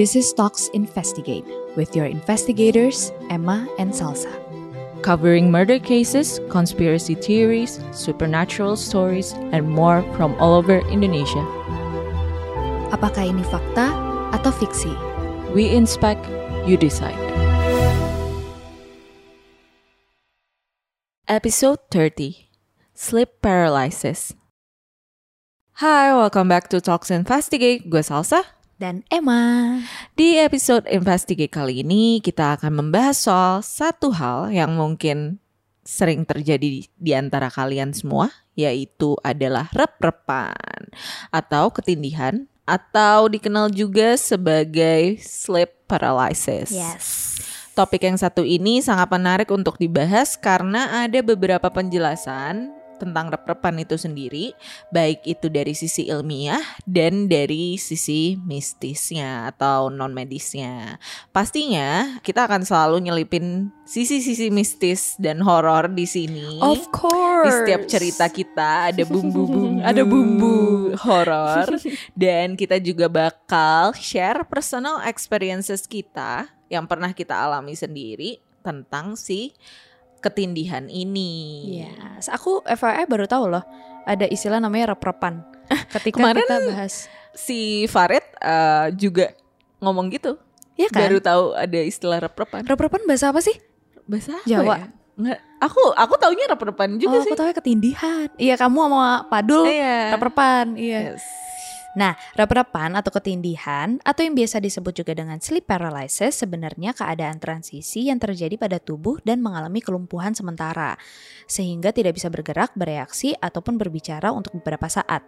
This is Talks Investigate with your investigators, Emma and Salsa. covering murder cases, conspiracy theories, supernatural stories, and more from all over Indonesia. Apakah ini fakta atau fiksi? We inspect, you decide. Episode 30 Sleep Paralysis. Hi, welcome back to Talks Investigate. Gue Salsa. Dan Emma. Di episode Investigate kali ini kita akan membahas soal satu hal yang mungkin sering terjadi di antara kalian semua yaitu adalah rep-repan atau ketindihan atau dikenal juga sebagai sleep paralysis. Yes. Topik yang satu ini sangat menarik untuk dibahas karena ada beberapa penjelasan tentang rep-repan itu sendiri, baik itu dari sisi ilmiah dan dari sisi mistisnya atau non medisnya. Pastinya kita akan selalu nyelipin sisi-sisi mistis dan horor di sini. Of course. Di setiap cerita kita ada bumbu-bumbu, ada bumbu horor dan kita juga bakal share personal experiences kita yang pernah kita alami sendiri tentang si ketindihan ini. Yes. Aku FYI baru tahu loh ada istilah namanya rep-repan. Ketika Kemarin kita bahas Si Farid eh, juga ngomong gitu. ya kan? Baru tahu ada istilah rep-repan. Rep-repan bahasa apa sih? Bahasa apa Jawa. ya? Nggak, aku aku taunya rep-repan juga oh, sih. aku tahu ketindihan. Iya, kamu sama Padul Iya. rep-repan. Iya. Yes. Nah, rep-repan atau ketindihan atau yang biasa disebut juga dengan sleep paralysis sebenarnya keadaan transisi yang terjadi pada tubuh dan mengalami kelumpuhan sementara sehingga tidak bisa bergerak, bereaksi ataupun berbicara untuk beberapa saat.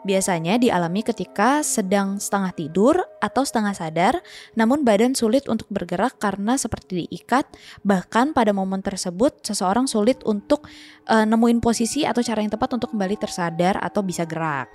Biasanya dialami ketika sedang setengah tidur atau setengah sadar, namun badan sulit untuk bergerak karena seperti diikat. Bahkan pada momen tersebut seseorang sulit untuk eh, nemuin posisi atau cara yang tepat untuk kembali tersadar atau bisa gerak.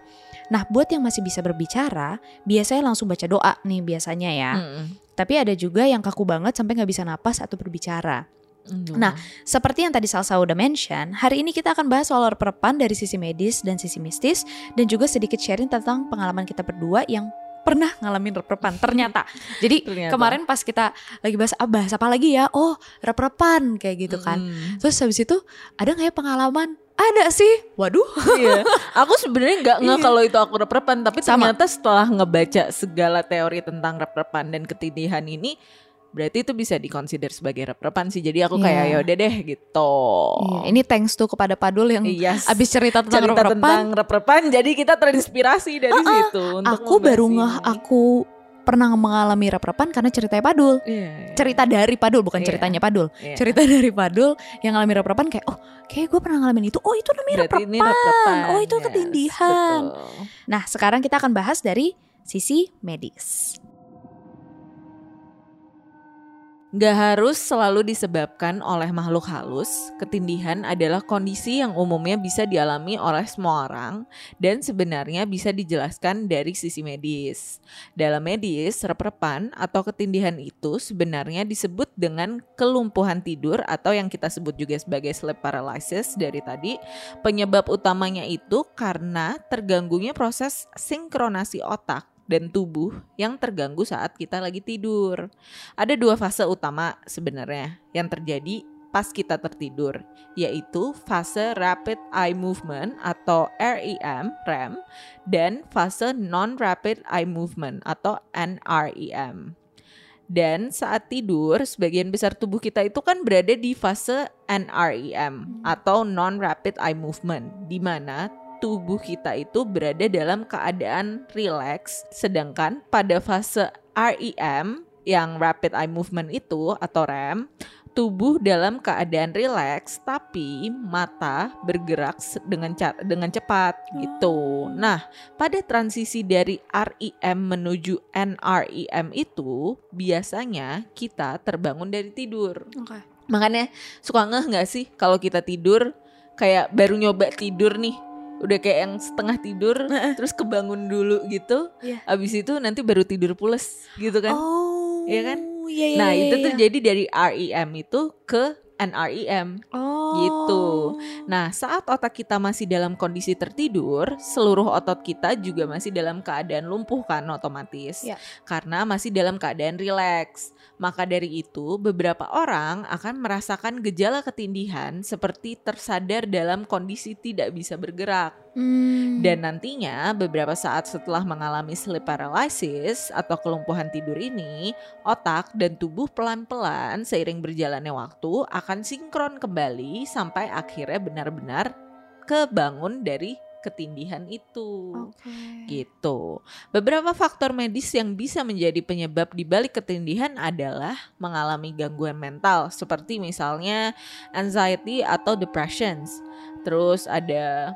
Nah, buat yang masih bisa berbicara, biasanya langsung baca doa nih biasanya ya. Mm-mm. Tapi ada juga yang kaku banget sampai nggak bisa napas atau berbicara. Aduh. Nah, Seperti yang tadi Salsa udah mention, hari ini kita akan bahas soal repan dari sisi medis dan sisi mistis dan juga sedikit sharing tentang pengalaman kita berdua yang pernah ngalamin rep-repan ternyata. Jadi Ternyata. kemarin pas kita lagi bahas ah, bahas apa lagi ya? Oh, rep-repan kayak gitu kan. Mm. Terus habis itu ada nggak ya pengalaman? Ada sih. Waduh. Iya, aku sebenarnya nggak nge Iya. kalau itu aku rep-repan, tapi Sama. ternyata setelah ngebaca segala teori tentang rep-repan dan ketindihan ini, berarti itu bisa dikonsider sebagai rep-repan sih. Jadi aku kayak Iya. ya udah deh gitu. Iya, ini thanks tuh kepada Padul yang Yes. abis cerita tentang cerita rep-repan. tentang rep-repan, jadi kita terinspirasi dari situ. untuk Aku baru ngeh aku pernah mengalami rep-repan karena ceritanya Padul. Iya, iya. Cerita dari Padul bukan Iya. ceritanya Padul. Iya. Cerita dari Padul yang ngalamin rep-repan kayak oh kayak gue pernah ngalamin itu. Oh itu namanya rep-repan. Oh itu Yes, ketindihan. betul. Nah sekarang kita akan bahas dari sisi medis. Gak harus selalu disebabkan oleh makhluk halus. Ketindihan adalah kondisi yang umumnya bisa dialami oleh semua orang dan sebenarnya bisa dijelaskan dari sisi medis. Dalam medis, rep-repan atau ketindihan itu sebenarnya disebut dengan kelumpuhan tidur atau yang kita sebut juga sebagai sleep paralysis dari tadi. Penyebab utamanya itu karena terganggunya proses sinkronasi otak dan tubuh yang terganggu saat kita lagi tidur. Ada dua fase utama sebenarnya yang terjadi pas kita tertidur, yaitu fase rapid eye movement atau REM (REM) dan fase non rapid eye movement atau NREM. Dan saat tidur, sebagian besar tubuh kita itu kan berada di fase NREM atau non rapid eye movement, di mana tubuh kita itu berada dalam keadaan rileks, sedangkan pada fase REM yang rapid eye movement itu atau REM, tubuh dalam keadaan rileks tapi mata bergerak dengan dengan cepat gitu. Nah, pada transisi dari REM menuju NREM itu biasanya kita terbangun dari tidur. Oke. Makanya suka ngeh nggak sih kalau kita tidur kayak baru nyoba tidur nih udah kayak yang setengah tidur terus kebangun dulu gitu Iya. abis itu nanti baru tidur pules gitu kan Oh. Iya kan? Iya, iya, nah iya, itu iya. tuh jadi dari REM itu ke NREM Oh. Gitu. Nah, saat otak kita masih dalam kondisi tertidur, seluruh otot kita juga masih dalam keadaan lumpuh kan otomatis. Ya. Karena masih dalam keadaan rileks. Maka dari itu, beberapa orang akan merasakan gejala ketindihan seperti tersadar dalam kondisi tidak bisa bergerak. Hmm. Dan nantinya beberapa saat setelah mengalami sleep paralysis atau kelumpuhan tidur ini, otak dan tubuh pelan-pelan seiring berjalannya waktu akan sinkron kembali sampai akhirnya benar-benar kebangun dari ketindihan itu. Oke. Gitu. Beberapa faktor medis yang bisa menjadi penyebab di balik ketindihan adalah mengalami gangguan mental seperti misalnya anxiety atau depressions. Terus ada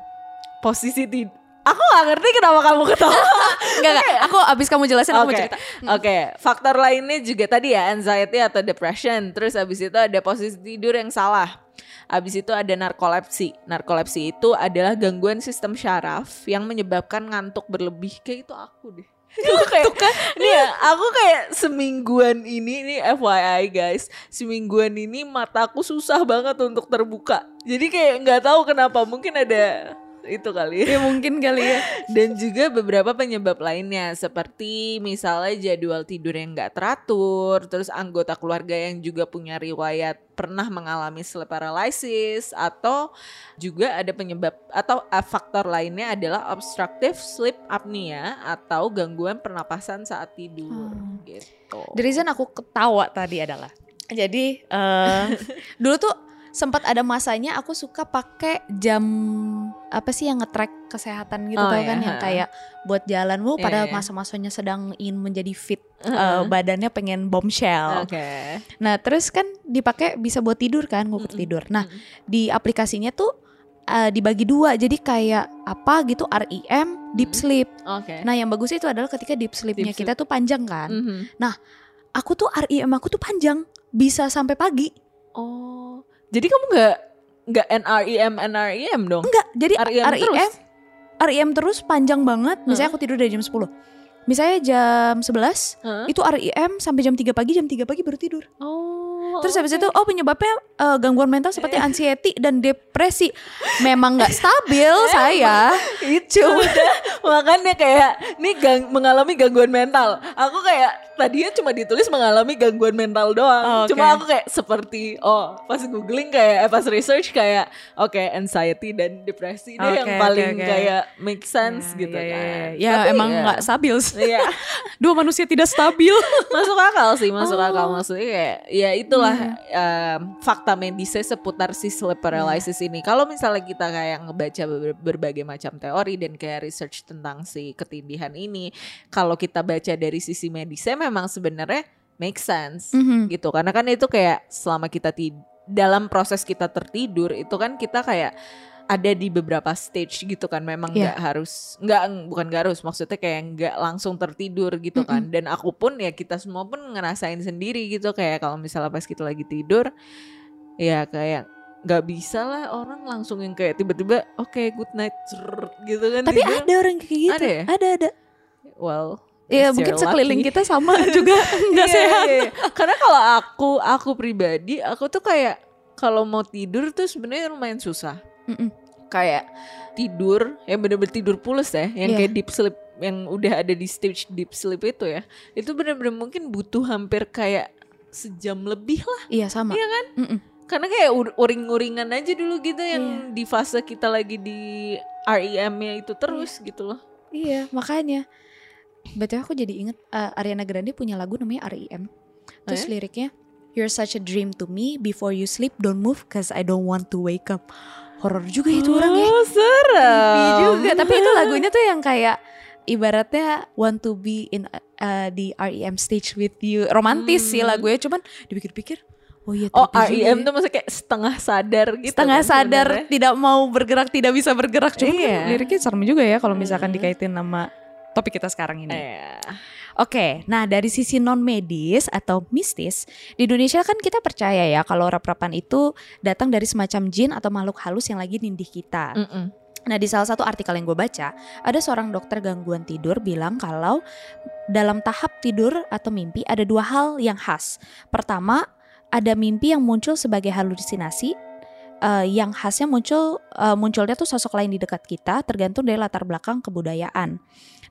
posisi tid Aku gak ngerti kenapa kamu ketawa. Enggak enggak, aku abis kamu jelasin aku mau cerita. Oke, faktor lainnya juga tadi ya anxiety atau depression. Terus habis itu ada posisi tidur yang salah. Habis itu ada narkolepsi. Narkolepsi itu adalah gangguan sistem syaraf yang menyebabkan ngantuk berlebih. Kayak itu aku deh. Kayak, nih ya, aku kayak semingguan ini nih FYI guys, semingguan ini mataku susah banget untuk terbuka. Jadi kayak nggak tahu kenapa, mungkin ada itu kali ya. Mungkin kali ya. Dan juga beberapa penyebab lainnya seperti misalnya jadwal tidur yang nggak teratur, terus anggota keluarga yang juga punya riwayat pernah mengalami sleep paralysis atau juga ada penyebab atau eh, faktor lainnya adalah obstructive sleep apnea atau gangguan pernapasan saat tidur Hmm. gitu. The reason aku ketawa tadi adalah jadi eh dulu tuh sempat ada masanya aku suka pakai jam apa sih yang nge-track kesehatan gitu Oh, tau iya, kan yang kayak buat jalan Iya, Wuh, pada iya. masa-masanya sedang ingin menjadi fit Heeh. badannya pengen bombshell. Oke. Nah, terus kan dipakai bisa buat tidur kan, ngukur Mm-mm. tidur. Nah, Mm-mm. di aplikasinya tuh eh, dibagi dua. Jadi kayak apa gitu REM, deep Mm. sleep. Oke. Nah, yang bagus itu adalah ketika deep sleepnya Deep kita tuh panjang kan. Mhm. Aku tuh REM aku tuh panjang, bisa sampai pagi. Oh, jadi kamu nggak nggak NREM NREM dong? Enggak, jadi REM, REM terus? REM terus panjang banget. Misalnya aku tidur dari jam 10. Misalnya jam 11 Heeh. itu REM sampai jam 3 pagi, jam 3 pagi baru tidur. Oh. Terus habis itu oh penyebabnya eh, gangguan mental seperti anxiety dan depresi. Memang nggak stabil saya. itu udah makanya kayak nih gang, mengalami gangguan mental. Aku kayak tadinya cuma ditulis mengalami gangguan mental doang. Oh, oke. Cuma aku kayak seperti oh pas googling kayak eh, pas research kayak oke anxiety dan depresi deh yang paling oke. kayak make sense Ya, gitu ya, ya, kan. Ya, Tapi emang ya, nggak stabil. Iya, Dua manusia tidak stabil. masuk akal sih, masuk Oh. akal maksudnya kayak ya itulah Hmm. em, fakta medisnya seputar si sleep paralysis ini. Kalau misalnya kita kayak ngebaca ber- berbagai macam teori dan kayak research tentang si ketindihan ini, kalau kita baca dari sisi medisnya memang sebenarnya make sense Mhm. gitu. Karena kan itu kayak selama kita tid dalam proses kita tertidur itu kan kita kayak ada di beberapa stage gitu kan memang Iya. nggak harus nggak bukan nggak harus maksudnya kayak nggak langsung tertidur gitu kan dan aku pun ya kita semua pun ngerasain sendiri gitu kayak kalau misalnya pas kita lagi tidur ya kayak nggak bisa lah orang langsung yang kayak tiba-tiba oke good night cerrrt, gitu kan Tapi tidur. ada orang kayak gitu. Ada ya? Ada ada. well Ya guess mungkin sekeliling lucky. kita sama juga nggak Iya, sehat. iya, iya. Karena kalau aku aku pribadi aku tuh kayak kalau mau tidur tuh sebenarnya lumayan susah. Mm-mm. Kayak tidur yang bener-bener tidur pules ya, yang Iya. kayak deep sleep yang udah ada di stage deep sleep itu ya. Itu bener-bener mungkin butuh hampir kayak sejam lebih lah. Iya sama. Iya kan? Mm-mm. Karena kayak ur- uring-uringan aja dulu gitu yang Iya. di fase kita lagi di REM-nya itu terus gitu loh. Iya makanya. Betul aku jadi inget eh, Ariana Grande punya lagu namanya REM. Terus ya? liriknya You're such a dream to me Before you sleep don't move Cause I don't want to wake up Horor juga itu orang ya Oh, serem. Creepy juga Tapi itu lagunya tuh yang kayak Ibaratnya want to be in uh, di REM stage with you Romantis sih Hmm. lagunya Cuman dipikir-pikir Oh iya Oh REM ya. tuh maksudnya kayak setengah sadar gitu Setengah kan sadar sebenarnya. Tidak mau bergerak Tidak bisa bergerak Cuma Iya. liriknya serem juga ya Kalau misalkan Hmm. dikaitin sama Topik kita sekarang ini Iya. Oke, nah dari sisi non medis atau mistis, di Indonesia kan kita percaya ya kalau rap-rapan itu datang dari semacam jin atau makhluk halus yang lagi nindih kita. Mm-mm. Nah di salah satu artikel yang gue baca, ada seorang dokter gangguan tidur bilang kalau dalam tahap tidur atau mimpi ada dua hal yang khas. Pertama, ada mimpi yang muncul sebagai halusinasi uh, yang khasnya muncul uh, munculnya tuh sosok lain di dekat kita tergantung dari latar belakang kebudayaan.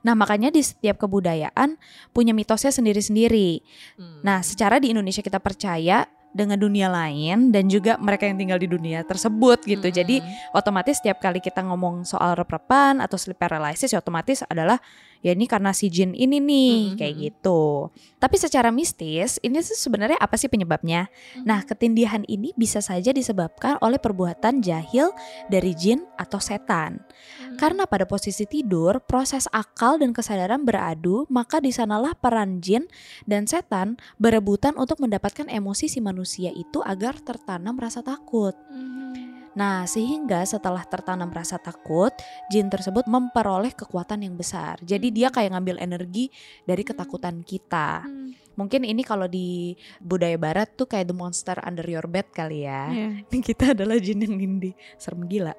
Nah, makanya di setiap kebudayaan punya mitosnya sendiri-sendiri. Hmm. Nah, secara di Indonesia kita percaya dengan dunia lain dan juga mereka yang tinggal di dunia tersebut gitu. Mm -hmm. Jadi otomatis setiap kali kita ngomong soal rep-repan atau sleep paralysis ya otomatis adalah ya ini karena si jin ini nih mm -hmm. kayak gitu. Tapi secara mistis ini sebenarnya apa sih penyebabnya? Mm -hmm. Nah, ketindihan ini bisa saja disebabkan oleh perbuatan jahil dari jin atau setan. Mm -hmm. Karena pada posisi tidur, proses akal dan kesadaran beradu, maka di sanalah peran jin dan setan berebutan untuk mendapatkan emosi si manusia itu agar tertanam rasa takut. Hmm. Nah, sehingga setelah tertanam rasa takut, jin tersebut memperoleh kekuatan yang besar. Jadi dia kayak ngambil energi dari hmm. ketakutan kita. Hmm. Mungkin ini kalau di budaya barat tuh kayak the monster under your bed kali ya. Yeah. Kita adalah jin yang nindi. Serem gila.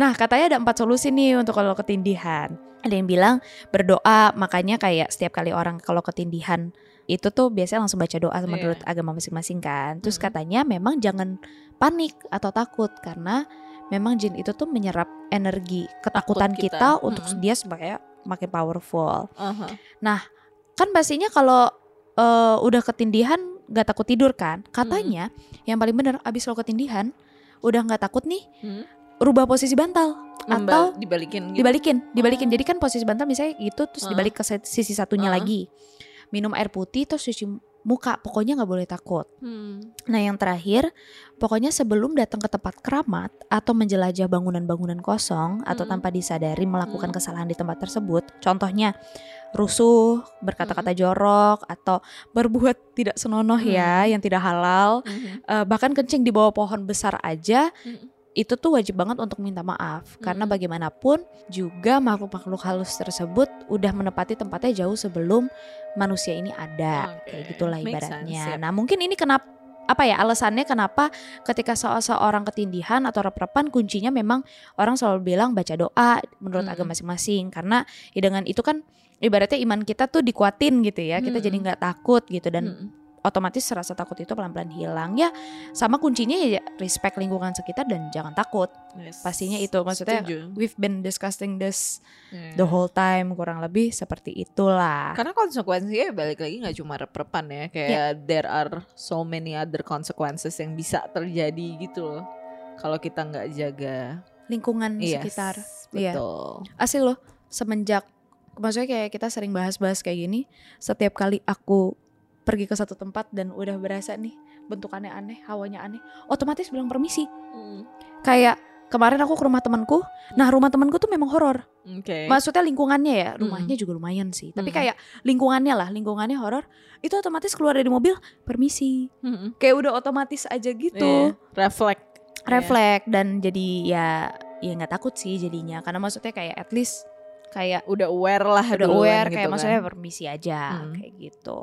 Nah, katanya ada empat solusi nih untuk kalau ketindihan. Ada yang bilang berdoa, makanya kayak setiap kali orang kalau ketindihan itu tuh biasanya langsung baca doa menurut yeah. agama masing-masing kan. Terus mm -hmm. katanya memang jangan panik atau takut karena memang jin itu tuh menyerap energi ketakutan Takut kita. kita untuk mm -hmm. dia supaya makin powerful. Uh -huh. Nah, kan pastinya kalau uh, udah ketindihan gak takut tidur kan? Katanya mm -hmm. yang paling benar abis lo ketindihan udah nggak takut nih, mm -hmm. rubah posisi bantal Membal atau dibalikin gitu. dibalikin dibalikin oh. jadi kan posisi bantal misalnya gitu terus dibalik ke sisi satunya uh. lagi minum air putih terus cuci muka pokoknya nggak boleh takut. Hmm. Nah yang terakhir pokoknya sebelum datang ke tempat keramat atau menjelajah bangunan-bangunan kosong hmm. atau tanpa disadari melakukan hmm. kesalahan di tempat tersebut, contohnya rusuh, berkata-kata hmm. jorok atau berbuat tidak senonoh ya, hmm. ya yang tidak halal, hmm. uh, bahkan kencing di bawah pohon besar aja. Hmm itu tuh wajib banget untuk minta maaf hmm. karena bagaimanapun juga makhluk-makhluk halus tersebut udah menepati tempatnya jauh sebelum manusia ini ada okay. kayak gitulah ibaratnya. Sense, Nah mungkin ini kenapa apa ya alasannya kenapa ketika seorang ketindihan atau rep-repan kuncinya memang orang selalu bilang baca doa menurut hmm. agama masing-masing karena ya dengan itu kan ibaratnya iman kita tuh dikuatin gitu ya kita jadi nggak takut gitu dan hmm otomatis rasa takut itu pelan-pelan hilang ya sama kuncinya ya respect lingkungan sekitar dan jangan takut yes. pastinya itu maksudnya Setuju. we've been discussing this yeah. the whole time kurang lebih seperti itulah karena konsekuensinya balik lagi nggak cuma reprepan ya kayak yeah. there are so many other consequences yang bisa terjadi gitu loh kalau kita nggak jaga lingkungan yes, sekitar iya. betul yeah. asli loh semenjak maksudnya kayak kita sering bahas-bahas kayak gini setiap kali aku pergi ke satu tempat dan udah berasa nih bentukannya aneh, hawanya aneh, otomatis bilang permisi. Mm. Kayak kemarin aku ke rumah temanku, nah rumah temanku tuh memang horor. Okay. Maksudnya lingkungannya ya, rumahnya mm. juga lumayan sih. Tapi mm. kayak lingkungannya lah, lingkungannya horor, itu otomatis keluar dari mobil permisi. Mm. Kayak udah otomatis aja gitu. Yeah. Reflect. Reflect yeah. dan jadi ya ya nggak takut sih jadinya karena maksudnya kayak at least kayak udah aware lah udah aware gitu kayak kan. maksudnya permisi aja hmm. kayak gitu.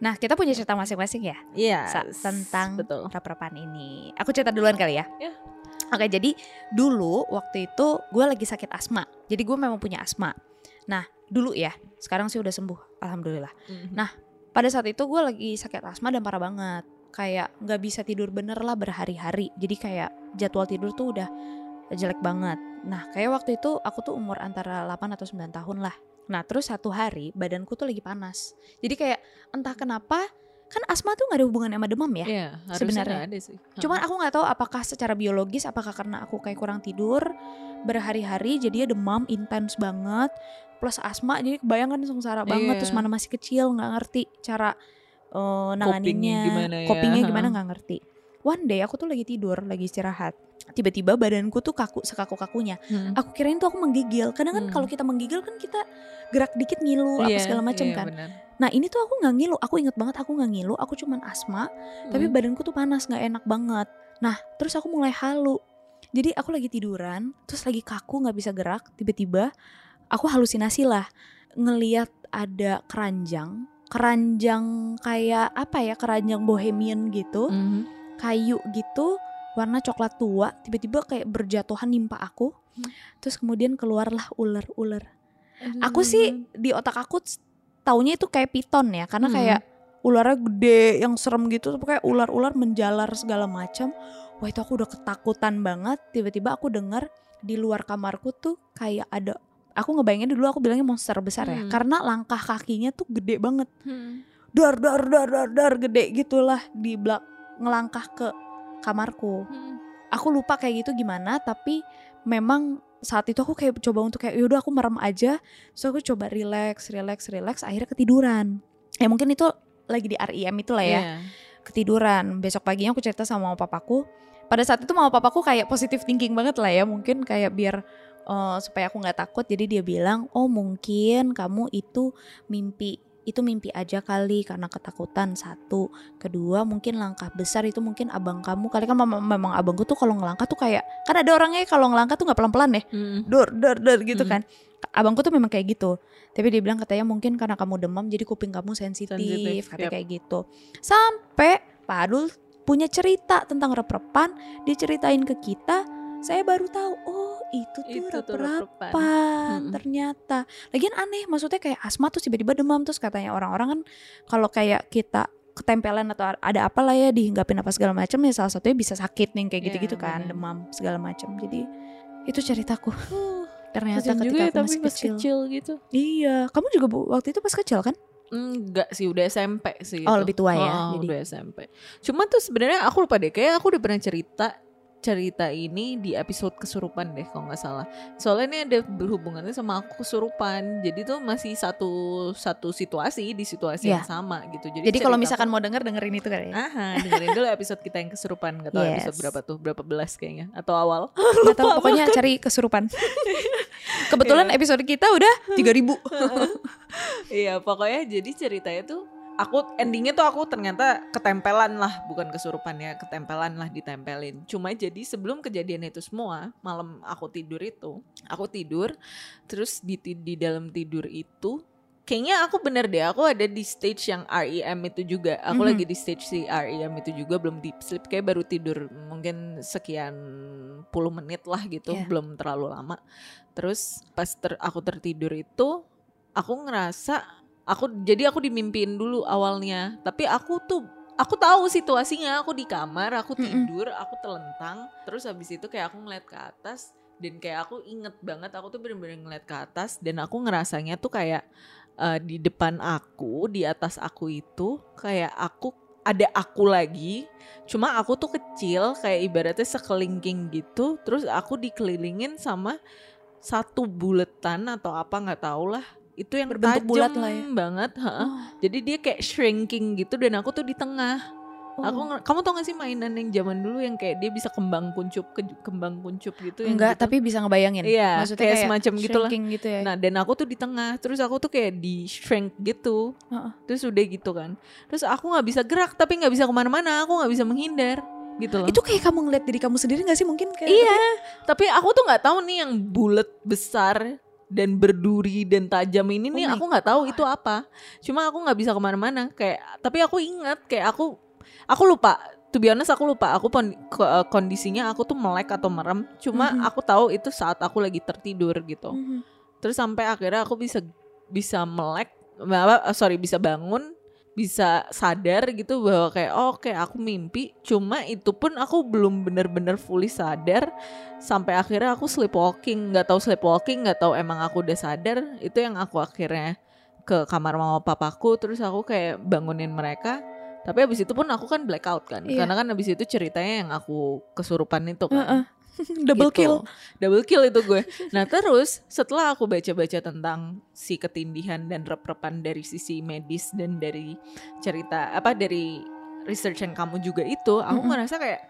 Nah kita punya cerita masing-masing ya? Iya yes, tentang raprapan ini. Aku cerita duluan kali ya? Yeah. oke jadi dulu waktu itu gue lagi sakit asma. Jadi gue memang punya asma. Nah dulu ya sekarang sih udah sembuh alhamdulillah. Mm-hmm. nah pada saat itu gue lagi sakit asma dan parah banget. Kayak nggak bisa tidur bener lah berhari-hari. Jadi kayak jadwal tidur tuh udah jelek banget. Nah, kayak waktu itu aku tuh umur antara 8 atau 9 tahun lah. Nah, terus satu hari badanku tuh lagi panas. Jadi kayak entah kenapa kan asma tuh gak ada hubungan sama demam ya yeah, sebenarnya. Ada sih. Cuman aku nggak tahu apakah secara biologis apakah karena aku kayak kurang tidur berhari-hari jadi demam intens banget plus asma jadi kebayangkan sengsara banget yeah. terus mana masih kecil nggak ngerti cara uh, nanganinnya gimana ya. kopingnya gimana nggak ngerti. One day aku tuh lagi tidur lagi istirahat tiba-tiba badanku tuh kaku sekaku-kakunya. Hmm. Aku kirain tuh aku menggigil. Kadang kan hmm. kalau kita menggigil kan kita gerak dikit ngilu yeah, apa iya, segala macam yeah, kan. Bener. Nah ini tuh aku nggak ngilu. Aku inget banget aku nggak ngilu. Aku cuman asma. Hmm. Tapi badanku tuh panas nggak enak banget. Nah terus aku mulai halu. Jadi aku lagi tiduran, terus lagi kaku nggak bisa gerak. Tiba-tiba aku halusinasi lah ngeliat ada keranjang, keranjang kayak apa ya keranjang bohemian gitu, mm -hmm. Kayu gitu warna coklat tua tiba-tiba kayak berjatuhan nimpa aku hmm. terus kemudian keluarlah ular-ular aku sih di otak aku taunya itu kayak piton ya karena hmm. kayak ularnya gede yang serem gitu pokoknya ular-ular menjalar segala macam wah itu aku udah ketakutan banget tiba-tiba aku dengar di luar kamarku tuh kayak ada aku ngebayangin dulu aku bilangnya monster besar ya Hmm. karena langkah kakinya tuh gede banget Hmm. dar dar dar dar dar gede gitulah di belak ngelangkah ke kamarku. Hmm. aku lupa kayak gitu gimana tapi memang saat itu aku kayak coba untuk kayak yaudah aku merem aja. So aku coba relax relax relax akhirnya ketiduran. Ya mungkin itu lagi di RIM itulah ya. Iya. ketiduran. Besok paginya aku cerita sama papaku. Pada saat itu mama papaku kayak positive thinking banget lah ya mungkin kayak biar eh, supaya aku nggak takut. Jadi dia bilang oh mungkin kamu itu mimpi itu mimpi aja kali karena ketakutan satu. Kedua mungkin langkah besar itu mungkin abang kamu kali. Kan mama- memang abangku tuh kalau ngelangkah tuh kayak kan ada orangnya kalau ngelangkah tuh nggak pelan pelan ya. Hmm. dor dor dor gitu kan. Abangku tuh memang kayak gitu. Tapi dia bilang katanya mungkin karena kamu demam jadi kuping kamu sensitif, Sensitif, katanya yap. kayak gitu. Sampai Pak Adul punya cerita tentang rep-repan. Diceritain ke kita saya baru tahu oh itu tuh rep-repan. Mm-mm. ternyata lagian aneh maksudnya kayak asma tuh tiba-tiba demam terus katanya orang-orang kan kalau kayak kita ketempelan atau ada apa lah ya dihinggapin apa segala macam ya salah satunya bisa sakit nih kayak Iya, gitu-gitu kan benar. demam segala macam jadi itu ceritaku ternyata kasian ketika juga ya aku tapi masih kecil. kecil gitu. iya kamu juga bu waktu itu pas kecil kan Enggak sih, udah SMP sih. Oh, itu. lebih tua ya, Oh, jadi. udah SMP. Cuma tuh sebenarnya aku lupa deh, kayak aku udah pernah cerita cerita ini di episode kesurupan deh kalau nggak salah. Soalnya ini ada berhubungannya sama aku kesurupan. Jadi tuh masih satu satu situasi di situasi Iya. yang sama gitu. Jadi, jadi kalau misalkan mau denger dengerin itu kan ya Aha, dengerin dulu episode kita yang kesurupan Gak tau Yes. episode berapa tuh Berapa belas kayaknya Atau awal nggak tahu pokoknya cari kesurupan kebetulan Iya. episode kita udah 3000 Iya pokoknya jadi ceritanya tuh Aku endingnya tuh aku ternyata ketempelan lah Bukan kesurupan ya Ketempelan lah ditempelin Cuma jadi sebelum kejadian itu semua Malam aku tidur itu Aku tidur Terus di, di dalam tidur itu Kayaknya aku bener deh Aku ada di stage yang REM itu juga Aku Mhm. lagi di stage si REM itu juga Belum deep sleep Kayak baru tidur Mungkin sekian puluh menit lah gitu Iya. Belum terlalu lama Terus pas ter- aku tertidur itu aku ngerasa aku jadi aku dimimpiin dulu awalnya. Tapi aku tuh aku tahu situasinya. Aku di kamar aku tidur aku telentang. Terus habis itu kayak aku ngeliat ke atas. Dan kayak aku inget banget aku tuh bener-bener ngeliat ke atas. Dan aku ngerasanya tuh kayak eh, di depan aku di atas aku itu kayak aku ada aku lagi. Cuma aku tuh kecil kayak ibaratnya sekelingking gitu. Terus aku dikelilingin sama satu buletan atau apa nggak tahu lah itu yang Berbentuk bulat lah ya. banget. Oh, jadi dia kayak shrinking gitu dan aku tuh di tengah aku oh. nger- kamu tau gak sih mainan yang zaman dulu yang kayak dia bisa kembang kuncup ke- kembang kuncup gitu enggak gitu? tapi bisa ngebayangin Iya, maksudnya kayak kayak, semacam gitulah. gitu ya Nah dan aku tuh di tengah Terus aku tuh kayak di shrink gitu Heeh. Terus udah gitu kan Terus aku gak bisa gerak Tapi gak bisa ke mana-mana Aku gak bisa menghindar Gitu loh itu kayak kamu ngeliat diri kamu sendiri gak sih mungkin kayak Iya Tapi aku tuh gak tahu nih yang bulat besar dan berduri dan tajam ini Oh nih aku nggak tahu itu apa. Cuma aku nggak bisa ke mana-mana. Kayak tapi aku ingat kayak aku aku lupa. To be honest aku lupa. Aku pon- eh, kondisinya aku tuh melek atau merem. Cuma Mhm. aku tahu itu saat aku lagi tertidur gitu. Mhm. terus sampai akhirnya aku bisa bisa melek apa eh, sorry bisa bangun bisa sadar gitu bahwa kayak oh oke aku mimpi. Cuma itu pun aku belum bener-bener fully sadar. Sampai akhirnya aku sleepwalking. Nggak tahu sleepwalking nggak tahu emang aku udah sadar. Itu yang aku akhirnya ke kamar mama papaku. Terus aku kayak bangunin mereka. Tapi abis itu pun aku kan blackout kan. Iya. karena kan abis itu ceritanya yang aku kesurupan itu kan. Heeh. double gitu. kill Double kill itu gue. Nah terus setelah aku baca-baca tentang si ketindihan dan rep-repan dari sisi medis dan dari cerita apa dari research yang kamu juga itu, aku Mm-mm. ngerasa kayak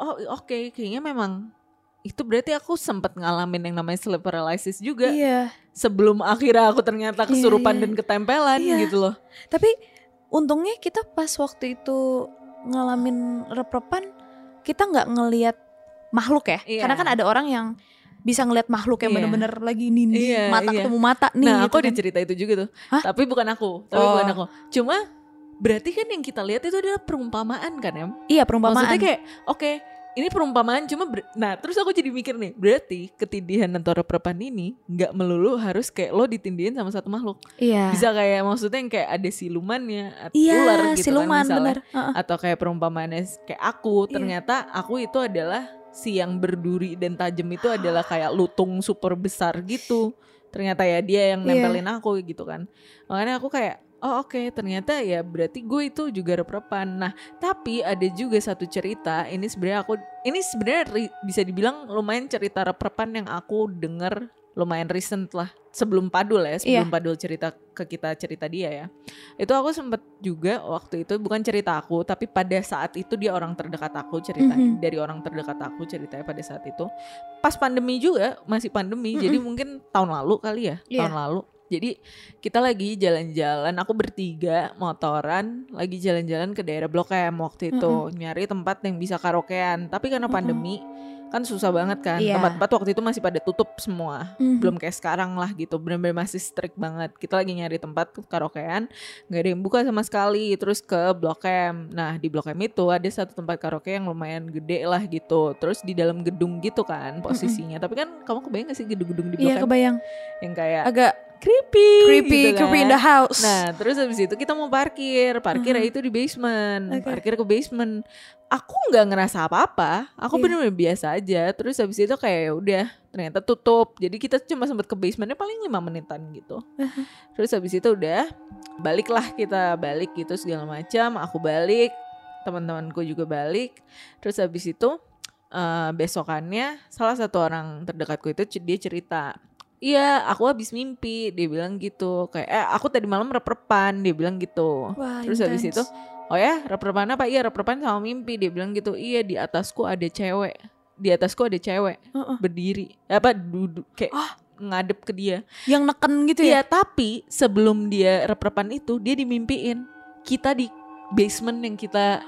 oh oke kayaknya memang itu berarti aku sempat ngalamin yang namanya sleep paralysis juga iya sebelum akhirnya aku ternyata Iya, kesurupan iya. dan ketempelan Iya. gitu loh. tapi untungnya kita pas waktu itu ngalamin rep-repan kita nggak ngelihat makhluk ya Iya. karena kan ada orang yang bisa ngelihat makhluk yang Iya. bener-bener lagi nindi Iya, mata iya. ketemu mata nih nah, gitu aku ada kan. cerita itu juga tuh. Hah? Tapi bukan aku, tapi Oh. bukan aku. Cuma berarti kan yang kita lihat itu adalah perumpamaan kan, Em? iya perumpamaan Maksudnya kayak oke ini perumpamaan cuma ber- nah terus aku jadi mikir nih berarti ketindihan atau reprepan ini nggak melulu harus kayak lo ditindihin sama satu makhluk Iya. bisa kayak maksudnya yang kayak ada silumannya atau Iya, ular gitu siluman kan misalnya bener. Heeh. atau kayak perumpamaannya kayak aku Iya. ternyata aku itu adalah si yang berduri dan tajam itu adalah kayak lutung super besar gitu. Ternyata ya dia yang Iya. nempelin aku gitu kan. Makanya aku kayak oh oke ternyata ya berarti gue itu juga rep-repan. Nah tapi ada juga satu cerita ini sebenarnya aku ini sebenarnya bisa dibilang lumayan cerita rep-repan yang aku denger lumayan recent lah sebelum Padul ya sebelum Iya. Padul cerita ke kita cerita dia ya itu aku sempet juga waktu itu bukan cerita aku tapi pada saat itu dia orang terdekat aku ceritanya Mhm. dari orang terdekat aku ceritanya pada saat itu pas pandemi juga masih pandemi Mhm. jadi mungkin tahun lalu kali ya Iya. tahun lalu jadi kita lagi jalan-jalan aku bertiga motoran lagi jalan-jalan ke daerah Blok M waktu itu nyari tempat yang bisa karaokean tapi karena Mhm. pandemi kan susah banget kan. Iya. tempat-tempat waktu itu masih pada tutup semua. Mhm. belum kayak sekarang lah gitu. Benar-benar masih strict banget. Kita lagi nyari tempat karaokean nggak ada yang buka sama sekali. Terus ke Blok M. Nah di Blok M itu ada satu tempat karaoke yang lumayan gede lah gitu. Terus di dalam gedung gitu kan posisinya. Tapi kan kamu kebayang gak sih gedung-gedung di Blok Iya M? kebayang. yang kayak Agak creepy creepy, gitu creepy in kan. the house. Nah, terus habis itu kita mau parkir. Parkir Mhm. itu di basement. Oke. Parkir ke basement. Aku nggak ngerasa apa-apa. Aku Iya. bener-bener biasa aja. Terus habis itu kayak ya udah ternyata tutup. Jadi kita cuma sempat ke basementnya paling lima menitan gitu. Mhm. Terus habis itu udah baliklah kita balik gitu segala macam. Aku balik, teman-temanku juga balik. Terus habis itu eh, besokannya salah satu orang terdekatku itu dia cerita Iya, aku habis mimpi. Dia bilang gitu. Kayak, eh, aku tadi malam rep-repan. Dia bilang gitu. Wah, Terus habis itu, oh ya, rep-repan apa? Iya, rep-repan sama mimpi. Dia bilang gitu. Iya, di atasku ada cewek. Di atasku ada cewek Heeh. berdiri. Apa duduk kayak Ah. ngadep ke dia. yang neken gitu Iya, ya. tapi sebelum dia rep-repan itu, dia dimimpiin. Kita di basement yang kita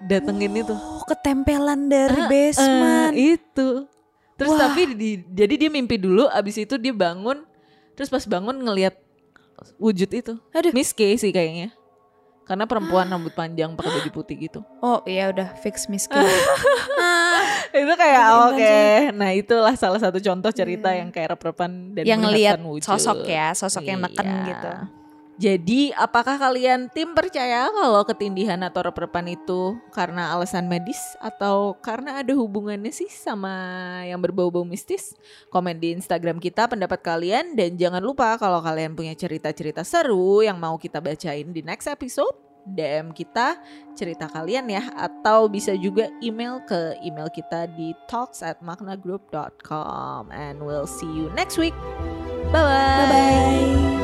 datengin itu. Oh, ketempelan dari Ah, basement. Eh, itu. Terus Wah. tapi di- jadi dia mimpi dulu, abis itu dia bangun, terus pas bangun ngelihat wujud itu. Aduh. Miss K sih kayaknya. Karena perempuan rambut panjang pakai baju putih gitu. Oh iya udah fix miskin. ah, itu kayak oke. Nah itulah salah satu contoh cerita Iya. yang kayak rep-repan dan yang ngelihat wujud. sosok ya, sosok yang neken Iya. gitu. Jadi apakah kalian tim percaya kalau ketindihan atau rep-repan itu karena alasan medis atau karena ada hubungannya sih sama yang berbau-bau mistis? Komen di Instagram kita pendapat kalian dan jangan lupa kalau kalian punya cerita-cerita seru yang mau kita bacain di next episode DM kita cerita kalian ya atau bisa juga email ke email kita di talks at maknagroup.com and we'll see you next week. Bye-bye. Bye bye.